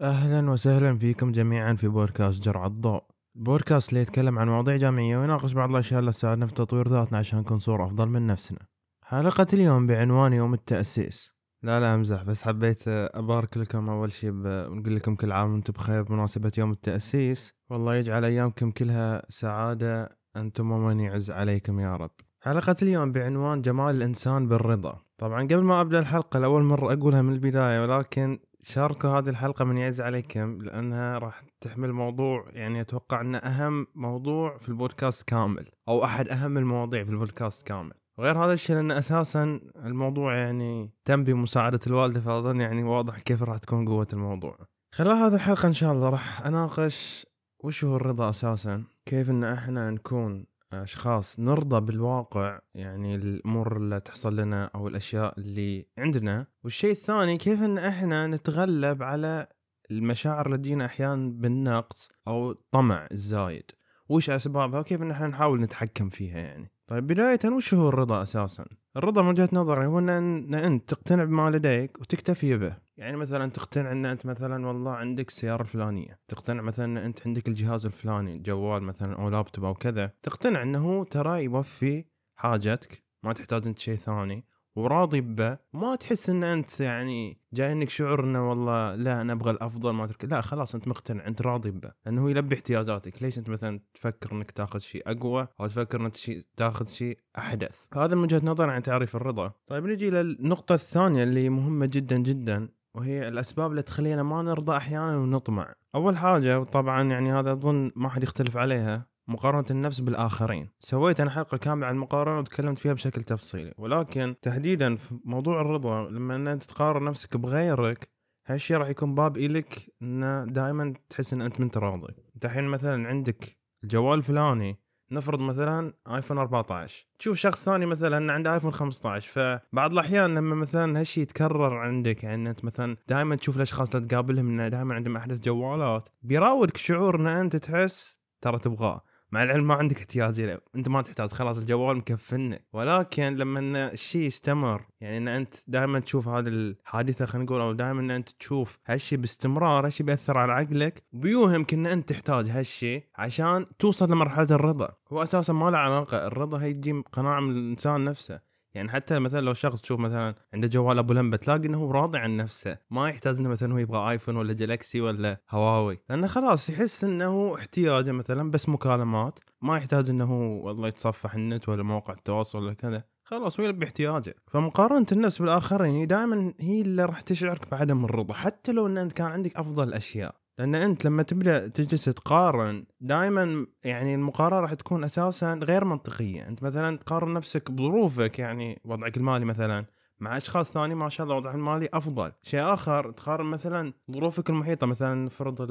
أهلا وسهلا فيكم جميعا في بودكاست جرعة الضوء. البودكاست اللي يتكلم عن مواضيع جامعية ويناقش بعض الأشياء اللي تساعدنا في تطوير ذاتنا عشان نكون أفضل من نفسنا. حلقة اليوم بعنوان يوم التأسيس. لا لا أمزح بس حبيت أبارك لكم أول شيء ونقول لكم كل عام وأنتم بخير بمناسبة يوم التأسيس. والله يجعل أيامكم كلها سعادة. أنتم ومن يعز عليكم يا رب. حلقة اليوم بعنوان جمال الإنسان بالرضا. طبعا قبل ما أبدأ الحلقة لأول مرة أقولها من البداية ولكن شاركوا هذه الحلقة من يعز عليكم لأنها راح تحمل موضوع يعني أتوقع أنه أهم موضوع في البودكاست كامل أو أحد أهم المواضيع في البودكاست كامل. وغير هذا الشيء لأن أساسا الموضوع يعني تم بمساعدة الوالدة فأظن يعني واضح كيف راح تكون قوة الموضوع. خلال هذه الحلقة إن شاء الله راح أناقش وش هو الرضا أساسا؟ كيف أن إحنا نكون أشخاص نرضى بالواقع يعني الأمور اللي تحصل لنا أو الأشياء اللي عندنا. والشيء الثاني كيف إن إحنا نتغلب على المشاعر اللي تجينا أحيانا بالنقص أو الطمع الزايد؟ وش أسبابها؟ وكيف إن إحنا نحاول نتحكم فيها يعني؟ طيب بداية وش هو الرضا أساسا؟ الرضا من وجهة نظري هو إن أنت تقتنع بما لديك وتكتفي به. يعني مثلا تقتنع إن أنت مثلا والله عندك السياره الفلانيه تقتنع مثلا إن أنت عندك الجهاز الفلاني جوال مثلا أو لابتوب أو كذا. تقتنع إنه ترى يوفي حاجتك ما تحتاج أنت شيء ثاني. وراضي به ما تحس إن أنت يعني جاي إنك شعور إنه والله لا أنا أبغى الأفضل ما لا خلاص أنت مقتنع أنت راضي به لأنه هو يلبي احتياجاتك. ليش أنت مثلا تفكر إنك تاخذ شيء أقوى أو تفكر إنك تاخذ شيء أحدث؟ هذا من وجهة نظر عن تعريف الرضا. طيب نجي للنقطة الثانية اللي مهمة جدا جدا وهي الأسباب اللي تخلينا ما نرضى أحيانا ونطمع. أول حاجة وطبعا يعني هذا أظن ما حد يختلف عليها مقارنة النفس بالآخرين. سويت أنا حلقة كاملة عن المقارنة وتكلمت فيها بشكل تفصيلي. ولكن تحديدا في موضوع الرضا لما أنت تقارن نفسك بغيرك هالشيء راح يكون باب إلك أنه دائما تحس أن أنت منت راضي أنت الحين مثلا عندك الجوال الفلاني نفرض مثلا آيفون 14 تشوف شخص ثاني مثلا عنده آيفون 15 فبعض الأحيان لما مثلا هالشيء يتكرر عندك يعني أنت مثلا دائما تشوف الأشخاص اللي تقابلهم إنه دائما عندهم أحدث جوالات بيراودك شعور إن أنت تحس ترى تبغاه. مع العلم ما عندك احتياج له أنت ما تحتاج خلاص الجوال مكفنك ولكن لما الشيء يستمر يعني إن أنت دائما تشوف هذه الحادثة خلينا نقول أو دائما إن أنت تشوف هالشيء باستمرار هالشيء بيأثر على عقلك بيوهمك إن أنت تحتاج هالشيء عشان توصل لمرحلة الرضا. هو أساسا ما له علاقة. الرضا هي تجي قناعة من الإنسان نفسه. يعني حتى مثلا لو شخص تشوف مثلا عنده جوال أبو لمبة تلاقي إنه راضي عن نفسه ما يحتاج إنه مثلا هو يبغى آيفون ولا جالكسي ولا هواوي. لأنه خلاص يحس إنه احتياجه مثلا بس مكالمات ما يحتاج إنه والله يتصفح النت ولا مواقع التواصل ولا كذا. خلاص هو يلبي احتياجه. فمقارنة الناس بالآخرين دائما هي اللي راح تشعرك بعدم الرضا. حتى لو إن انت كان عندك أفضل الاشياء لأن أنت لما تبدأ تجلس تقارن دائما يعني المقارنة راح تكون أساسا غير منطقية. أنت مثلا تقارن نفسك بظروفك يعني وضعك المالي مثلا مع أشخاص ثاني ما شاء الله وضعهم المالي أفضل. شيء آخر تقارن مثلا ظروفك المحيطة مثلا فرض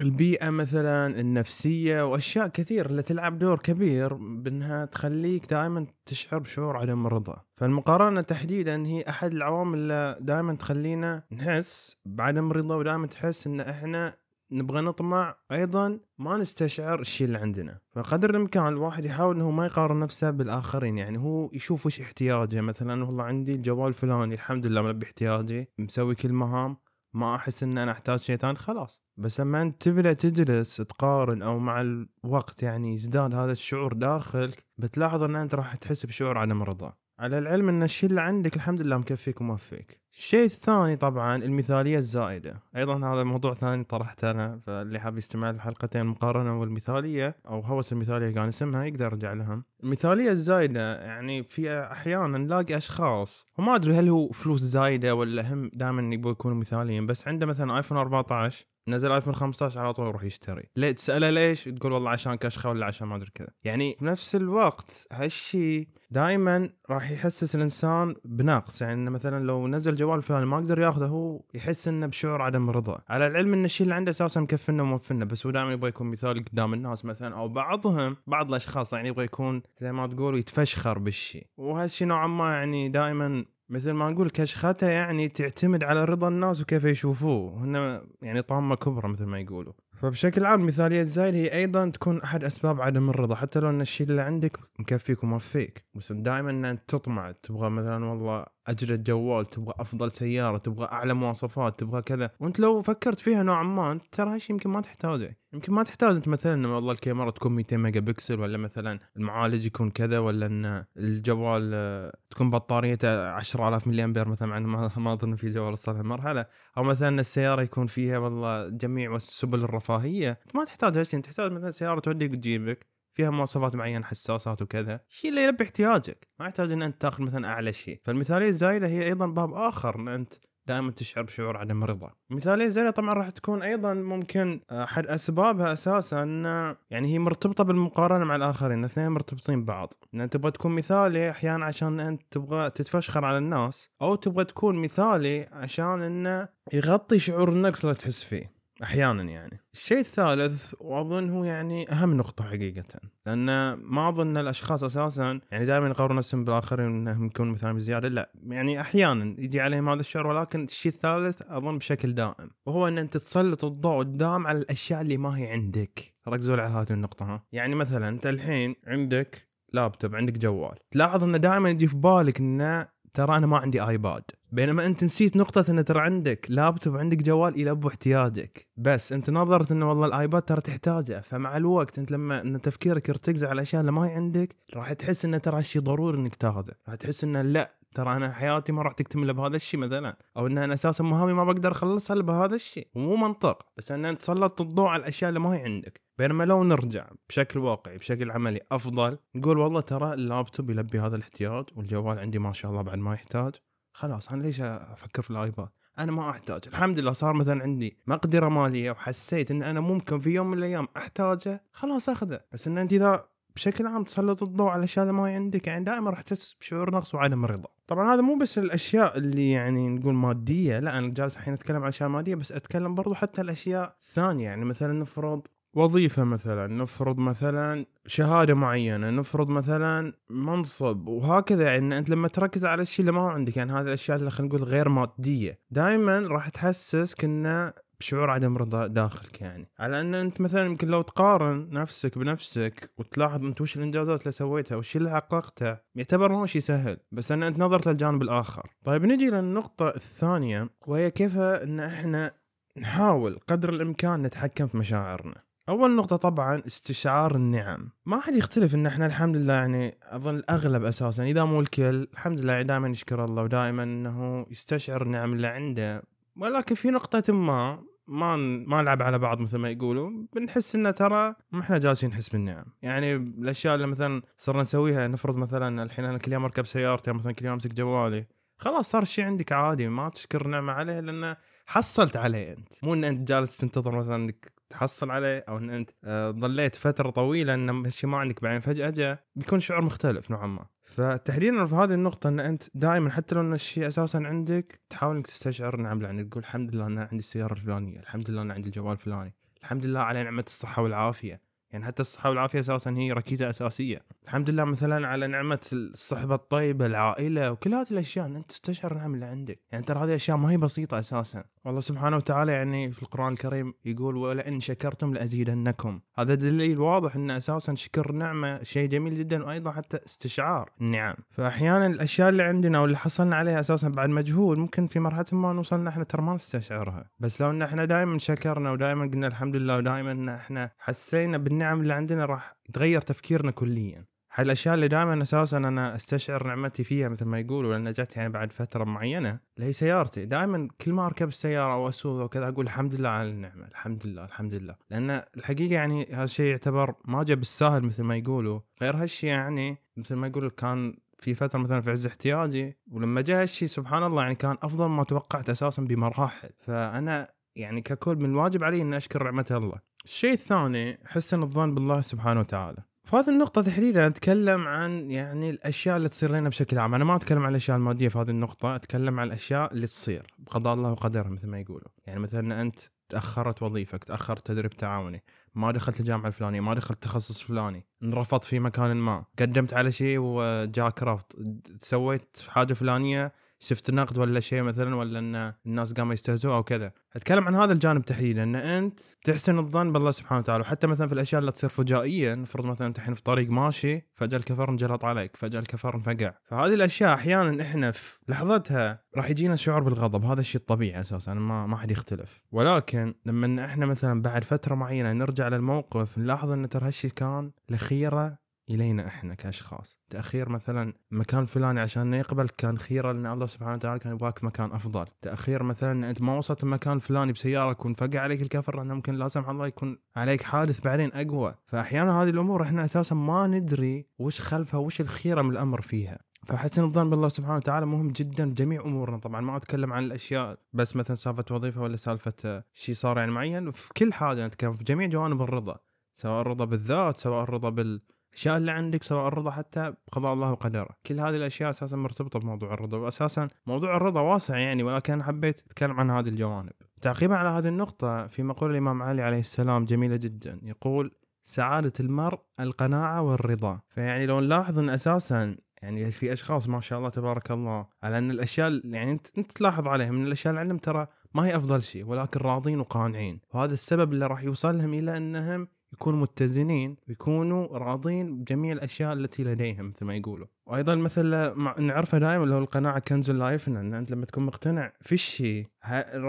البيئة مثلا النفسية وأشياء كثير اللي تلعب دور كبير بأنها تخليك دائما تشعر بشعور عدم الرضا فالمقارنة تحديدا هي أحد العوامل اللي دائما تخلينا نحس بعدم الرضا ودائما تحس أن إحنا نبغى نطمع. أيضا ما نستشعر الشيء اللي عندنا. فقدر الإمكان الواحد يحاول إنه ما يقارن نفسه بالآخرين. يعني هو يشوف وش احتياجه. مثلا والله عندي الجوال الفلاني الحمد لله ملبي احتياجي مسوي كل المهام ما أحس إن أنا أحتاج شيء ثاني خلاص. بس لما أنت تبدا تجلس تقارن أو مع الوقت يعني يزداد هذا الشعور داخلك بتلاحظ إن أنت راح تحس بشعور عدم الرضا على العلم أن الشيء اللي عندك الحمد لله مكفيك وموفيك. الشيء الثاني طبعا المثالية الزائدة. أيضا هذا موضوع ثاني طرحته أنا فاللي حاب يستمع للحلقتين المقارنه والمثالية أو هوس المثالية كان اسمها يقدر يرجع لهم المثالية الزايده يعني في أحيانا نلاقي أشخاص وما أدري هل هو فلوس زايدة ولا هم دائما يبغوا يكونوا مثاليين بس عنده مثلا iPhone 14 نزل iPhone 15 على طول يروح يشتري. ليه تسأله ليش؟ تقول والله عشان كشخه ولا عشان ما أدري كذا. يعني في نفس الوقت هالشيء دائما راح يحسس الإنسان بنقص. يعني مثلا لو نزل جوال الفلاني ما قدر ياخذه هو يحس إنه بشعور عدم رضا. على العلم إن الشيء اللي عنده أساسا مكفنا وموفنا بس هو دائما يبغى يكون مثال قدام الناس مثلا أو بعضهم بعض الأشخاص يعني يبغى يكون زي ما تقول يتفشخر بالشيء. وهالشيء نوعا ما يعني دائما مثل ما نقول كشخته يعني تعتمد على رضا الناس وكيف يشوفوه. هنا يعني طامة كبرى مثل ما يقولوا. فبشكل عام المثالية الزايدة هي أيضا تكون أحد أسباب عدم الرضا. حتى لو أن الشيء اللي عندك مكفيك وموفيك. بس دائما أن أنت تطمع. تبغى مثلا والله اجرد جوال تبغى أفضل سيارة تبغى أعلى مواصفات تبغى كذا. وأنت لو فكرت فيها نوعا ما أنت ترى هالشيء يمكن ما تحتاجه. يمكن ما تحتاج أنت مثلا والله الكاميرا تكون 200 ميجا بكسل ولا مثلا المعالج يكون كذا ولا إن الجوال آه، تكون بطاريته 10000 ملي أمبير مثلا ما ما أظن في جوال وصل هالمرحلة. أو مثلا السيارة يكون فيها والله جميع سبل الرفاهية. ما تحتاج هالشيء تحتاج مثلا سيارة توديك وتجيبك. فيها مواصفات معينة حساسات وكذا. الشيء اللي يلبي احتياجك. ما يحتاج إن أنت تاخذ مثلا أعلى شيء فالمثالية الزايدة هي أيضا باب آخر إن أنت دائما تشعر بشعور عدم رضا. المثالية الزايدة طبعا راح تكون أيضا ممكن احد أسبابها أساسا إن يعني هي مرتبطة بالمقارنة مع الآخرين. الاثنين مرتبطين ببعض. إن أنت تبغى تكون مثالي أحيانا عشان أنت تبغى تتفشخر على الناس أو تبغى تكون مثالي عشان انه يغطي شعور النقص اللي تحس فيه. أحيانا يعني. الشيء الثالث وأظن هو يعني أهم نقطة حقيقة لأن ما أظن الأشخاص أساسا يعني دائما يقارنون نفسهم بالآخرين انهم يكونوا مثلا بزيادة لا. يعني أحيانا يجي عليهم هذا الشعور ولكن الشيء الثالث أظن بشكل دائم وهو إن أنت تسلط الضوء الدام على الأشياء اللي ما هي عندك. ركزوا على هذه النقطة ها. يعني مثلا أنت الحين عندك لابتوب عندك جوال. تلاحظ إنه دائما يجي في بالك إنه ترى أنا ما عندي آيباد. بينما أنت نسيت نقطة إن ترى عندك لابتوب عندك جوال يلبوا احتياجك. بس أنت نظرت إنه والله الآيباد ترى تحتاجه. فمع الوقت أنت لما إن تفكيرك يرتكز على الاشياء اللي ما هي عندك راح تحس انه ترى هالشيء ضروري إنك تاخذه. راح تحس انه لا ترى أنا حياتي ما راح تكتمل بهذا الشيء مثلا. أو إن أنا أساسا مهامي ما بقدر أخلصها إلا بهذا الشيء. ومو منطق. بس إن أنت سلطت الضوء على الأشياء اللي ما هي عندك. بينما لو نرجع بشكل واقعي بشكل عملي أفضل نقول والله ترى اللابتوب يلبي هذا الاحتياج والجوال عندي ما شاء الله بعد ما يحتاج. خلاص أنا ليش أفكر في الآيباد؟ أنا ما أحتاج. الحمد لله صار مثلا عندي مقدرة مالية وحسيت إن أنا ممكن في يوم من الأيام أحتاجه خلاص أخذه. بس إن أنت إذا بشكل عام تسلط الضوء على الاشياء اللي ما هي عندك. يعني دائما راح تحس بشعور نقص وعدم رضا. طبعا هذا مو بس الأشياء اللي يعني نقول مادية. لا أنا جالس الحين أتكلم عن أشياء مادية بس أتكلم برضو حتى الأشياء الثانية يعني مثلا نفرض وظيفة مثلا. نفرض مثلا شهادة معينة. نفرض مثلا منصب. وهكذا. يعني أنت لما تركز على الشيء اللي ما هو عندك. يعني هذه الأشياء اللي خلينا نقول غير مادية. دائما راح تحسسك إنه بشعور عدم رضا داخلك يعني. على أن أنت مثلا يمكن لو تقارن نفسك بنفسك وتلاحظ أنت وش الإنجازات اللي سويتها وش اللي حققته يعتبر مو شيء سهل بس أن أنت نظرت للجانب الآخر. طيب نجي للنقطة الثانية وهي كيف أن إحنا نحاول قدر الإمكان نتحكم في مشاعرنا. أول نقطة طبعا استشعار النعم. ما حد يختلف إن إحنا الحمد لله يعني أظن الأغلب أساسا إذا مو الكل الحمد لله يعني دائما يشكر الله ودائما إنه يستشعر النعم اللي عنده. ولكن في نقطة ما ما ما نلعب على بعض مثل ما يقولوا بنحس إنه ترى ما إحنا جالسين نحس بالنعم. يعني الأشياء اللي مثلا صرنا نسويها نفرض مثلا الحين أنا كل يوم أركب سيارتي مثلا كل يوم أمسك جوالي خلاص صار الشيء عندك عادي ما تشكر نعمة عليه لأنه حصلت عليه أنت. مو إن أنت جالس تنتظر مثلا إنك تحصل عليه أو إن أنت آه، ضليت فترة طويلة إن الشيء ما عندك بعدين فجأة جاء بيكون شعور مختلف نوعا ما. فتحديدا في هذه النقطة إن أنت دائما حتى لو إن الشيء أساسا عندك تحاول إنك تستشعر اللي عندك تقول الحمد لله أنا عندي السيارة الفلانية، الحمد لله أنا عندي الجوال الفلاني، الحمد لله على نعمة الصحة والعافية، يعني حتى الصحة والعافية أساسا هي ركيزة أساسية، الحمد لله مثلا على نعمة الصحبة الطيبة، العائلة وكل هذه الأشياء ان أنت تستشعر النعم اللي عندك، يعني ترى هذه أشياء ما هي بسيطة أساسا، والله سبحانه وتعالى يعني في القرآن الكريم يقول ولئن شكرتم لأزيدنكم. هذا دليل واضح أن أساسا شكر نعمة شيء جميل جدا وأيضا حتى استشعار النعم. فأحيانا الأشياء اللي عندنا واللي حصلنا عليها أساسا بعد مجهود ممكن في مرحلة ما نوصلنا إحنا ترى ما نستشعرها. بس لو إن إحنا دائما شكرنا ودائما قلنا الحمد لله ودائما إن إحنا حسينا بالنعم اللي عندنا راح يتغير تفكيرنا كليا. هاي الأشياء اللي دائما أساسا أنا أستشعر نعمتي فيها مثل ما يقولوا لأن جت يعني بعد فترة معينة اللي هي سيارتي. دائما كل ما أركب السيارة أو أسوق وكذا أقول الحمد لله على النعمة الحمد لله الحمد لله. لأن الحقيقة يعني هذا الشيء يعتبر ما جاء بالساهل مثل ما يقولوا. غير هالشيء يعني مثل ما يقولوا كان في فترة مثلا في عز احتياجي ولما جاء هالشيء سبحان الله يعني كان أفضل ما توقعت أساسا بمراحل. فأنا يعني ككل من الواجب علي إني أشكر نعمة الله. الشيء الثاني حسن الظن بالله سبحانه وتعالى. في هذه النقطة تحديدا أتكلم عن يعني الأشياء اللي تصير لنا بشكل عام، أنا ما أتكلم عن الأشياء المادية في هذه النقطة، أتكلم عن الأشياء اللي تصير بقضاء الله وقدره مثل ما يقولوا، يعني مثلا أنت تأخرت وظيفك، تأخرت تدريب تعاوني، ما دخلت الجامعة الفلانية، ما دخلت تخصص فلاني، انرفضت في مكان ما، قدمت على شيء وجاك رفض، سويت حاجة فلانية شفت نقد ولا شيء مثلا ولا إن الناس قاموا يستهزئوا أو كذا. أتكلم عن هذا الجانب تحديدا إن أنت تحسن الظن بالله سبحانه وتعالى. وحتى مثلا في الأشياء اللي تصير فجائيه نفرض مثلا أنت الحين في طريق ماشي فجأة الكفر انجلط عليك فجأة الكفر انفقع فهذه الأشياء أحيانا إحنا في لحظتها راح يجينا شعور بالغضب. هذا الشيء الطبيعي أساسا ما ما حد يختلف. ولكن لما إحنا مثلا بعد فترة معينة نرجع للموقف نلاحظ إن ترى هالشيء كان لخيرة إلينا إحنا كأشخاص. تأخير مثلا مكان فلاني عشان يقبل كان خيره لأن الله سبحانه وتعالى كان يبغاك مكان أفضل. تأخير مثلا أنت ما وصلت المكان الفلاني بسيارك وانفقع عليك الكفر لأنه ممكن لا سمح الله يكون عليك حادث بعدين أقوى. فاحيانا هذه الأمور إحنا أساسا ما ندري وش خلفها وش الخيرة من الأمر فيها. فحسن الظن بالله سبحانه وتعالى مهم جدا جميع أمورنا. طبعا ما أتكلم عن الأشياء بس مثلا سالفة وظيفة ولا سالفة شيء صار يعني معين. في كل حاجة نتكلم في جميع جوانب الرضا. سواء الرضا بالذات سواء الرضا بال الاشياء اللي عندك سواء الرضا حتى بقضاء الله وقدره. كل هذه الأشياء أساسا مرتبطة بموضوع الرضا واساسا موضوع الرضا واسع يعني ولكن حبيت أتكلم عن هذه الجوانب. تعقيبا على هذه النقطة في مقول الإمام علي عليه السلام جميلة جدا يقول سعادة المرء القناعة والرضا. فيعني لو نلاحظ إن أساسا يعني في أشخاص ما شاء الله تبارك الله على إن الأشياء يعني انت, أنت تلاحظ عليهم إن الأشياء اللي ترى ما هي أفضل شيء ولكن راضين وقانعين. وهذا السبب اللي راح يوصلهم إلى إنهم يكونوا متزنين ويكونوا راضين بجميع الأشياء التي لديهم مثل ما يقولوا. وأيضا مثل نعرفه دائما اللي هو القناعة كنز لا يفنى إن أنت لما تكون مقتنع في الشيء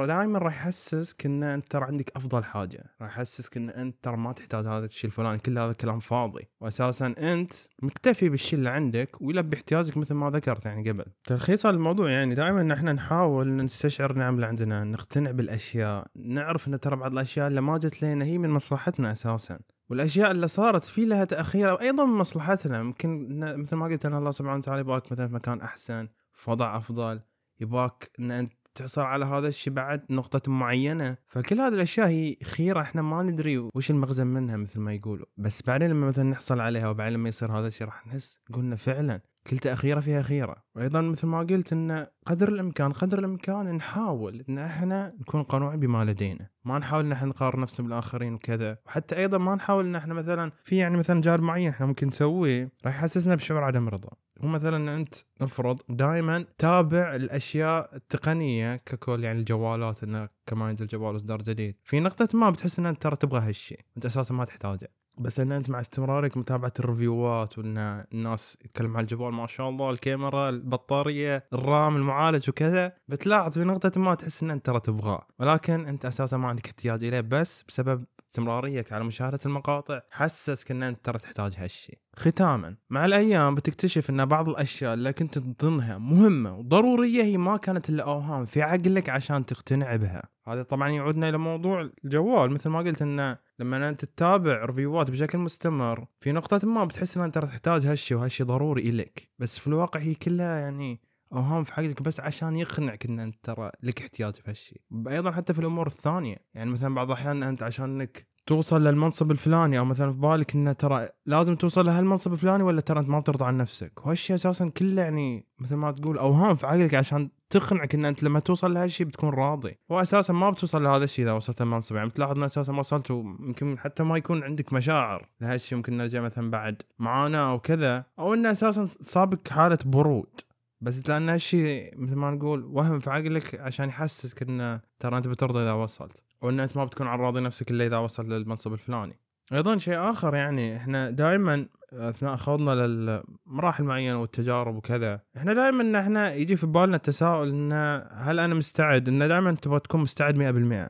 دائما راح يحسسك إن أنت ترى عندك أفضل حاجة. راح يحسسك إن أنت ترى ما تحتاج هذا الشيء الفلاني كل هذا كلام فاضي. واساسا أنت مكتفي بالشيء اللي عندك ويلبي احتياجك مثل ما ذكرت يعني قبل. تلخيص الموضوع يعني دائما إحنا نحاول نستشعر النعم اللي عندنا نقتنع بالأشياء نعرف إن ترى بعض الأشياء اللي ما جت لنا هي من مصلحتنا أساسا. والأشياء اللي صارت في لها تأخير أيضا من مصلحتنا. يمكن مثل ما قلت أنا الله سبحانه وتعالى يبغاك مثلا في مكان أحسن في وضع أفضل يبغاك إن أنت تحصل على هذا الشيء بعد نقطة معينة. فكل هذه الأشياء هي خيرة إحنا ما ندري وش المغزى منها مثل ما يقولوا. بس بعدين لما مثلا نحصل عليها وبعدين لما يصير هذا الشيء راح نحس قلنا فعلا كل تأخيرة فيها خيرة. وأيضا مثل ما قلت أن قدر الإمكان قدر الإمكان نحاول أن إحنا نكون قنوعين بما لدينا. ما نحاول أن إحنا نقارن نفسنا بالآخرين وكذا. وحتى أيضا ما نحاول أن إحنا مثلا في يعني مثلا جانب معين إحنا ممكن نسويه راح يحسسنا بشعور عدم رضا. ومثلا أنت نفرض دائما تابع الأشياء التقنية ككل يعني الجوالات أنه كما ينزل جوال إصدار جديد. في نقطة ما بتحس أن أنت ترى تبغى هالشيء أنت أساسا ما تحتاجه. بس إن أنت مع استمرارك متابعة الريفيوات وإن الناس يتكلم عن الجوال ما شاء الله الكاميرا البطارية الرام المعالج وكذا بتلاحظ في نقطة ما تحس إن أنت ترى تبغاه. ولكن أنت أساسا ما عندك احتياج إليه بس بسبب استمراريتك على مشاهدة المقاطع حسسك إن أنت ترى تحتاج هالشيء. ختاما مع الأيام بتكتشف إن بعض الأشياء اللي كنت تظنها مهمة وضرورية هي ما كانت إلا أوهام في عقلك عشان تقتنع بها. هذا طبعا يعودنا إلى موضوع الجوال مثل ما قلت انه لما أنت تتابع ريفيوات بشكل مستمر في نقطة ما بتحس إن أنت تحتاج هالشيء وهالشيء ضروري الك بس في الواقع هي كلها يعني اوهام في حقك بس عشان يقنعك إن أنت ترى لك احتياج في هالشيء أيضا حتى في الأمور الثانية يعني مثلا بعض الأحيان أنت عشان انك توصل للمنصب الفلاني أو مثلا في بالك انه ترى لازم توصل لهالمنصب الفلاني ولا ترى أنت ما بترضى عن نفسك؟ وهالشيء أساسا كله يعني مثل ما تقول اوهام في عقلك عشان تقنعك إن أنت لما توصل لهالشيء بتكون راضي. واساسا ما بتوصل لهذا الشيء إذا وصلت المنصب يعني بتلاحظ إن أساسا وصلت ويمكن حتى ما يكون عندك مشاعر لهالشيء ممكن انه مثلا بعد معاناة أو كذا أو انه أساسا صابك حالة برود. بس لأن هالشيء مثل ما نقول وهم في عقلك عشان يحسسك انه ترى أنت بترضى إذا وصلت وان أنت ما بتكون على راضي نفسك إلا إذا وصل للمنصب الفلاني. أيضا شيء آخر يعني إحنا دائما أثناء خوضنا للمراحل معينة والتجارب وكذا إحنا دائما إن إحنا يجي في بالنا التساؤل إن هل أنا مستعد؟ إن دائما تبغى تكون مستعد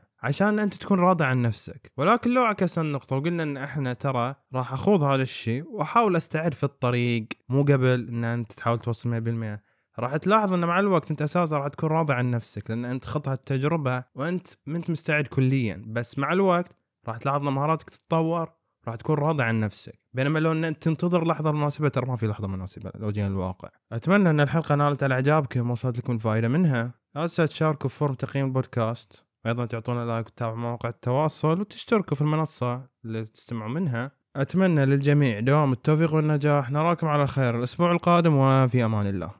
100% عشان أنت تكون راضي عن نفسك. ولكن لو عكس النقطة وقلنا إن إحنا ترى راح أخوض هذا الشيء وأحاول أستعد في الطريق مو قبل إن أنت تحاول توصل 100% راح تلاحظ إن مع الوقت أنت أساسا راح تكون راضي عن نفسك لأن أنت خضت التجربه وأنت ما انت مستعد كليا. بس مع الوقت راح تلاحظ إن مهاراتك تتطور راح تكون راضي عن نفسك. بينما لو إن أنت تنتظر لحظة مناسبة ترى ما في لحظة مناسبة لو جينا الواقع. أتمنى إن الحلقة نالت على إعجابكم وصلت لكم فائده منها. لا تنسوا تشاركوا في form تقييم البودكاست وأيضا تعطونا like وتتابعوا مواقع التواصل وتشتركوا في المنصة اللي تستمعوا منها. أتمنى للجميع دوام التوفيق والنجاح. نراكم على خير الأسبوع القادم وفي أمان الله.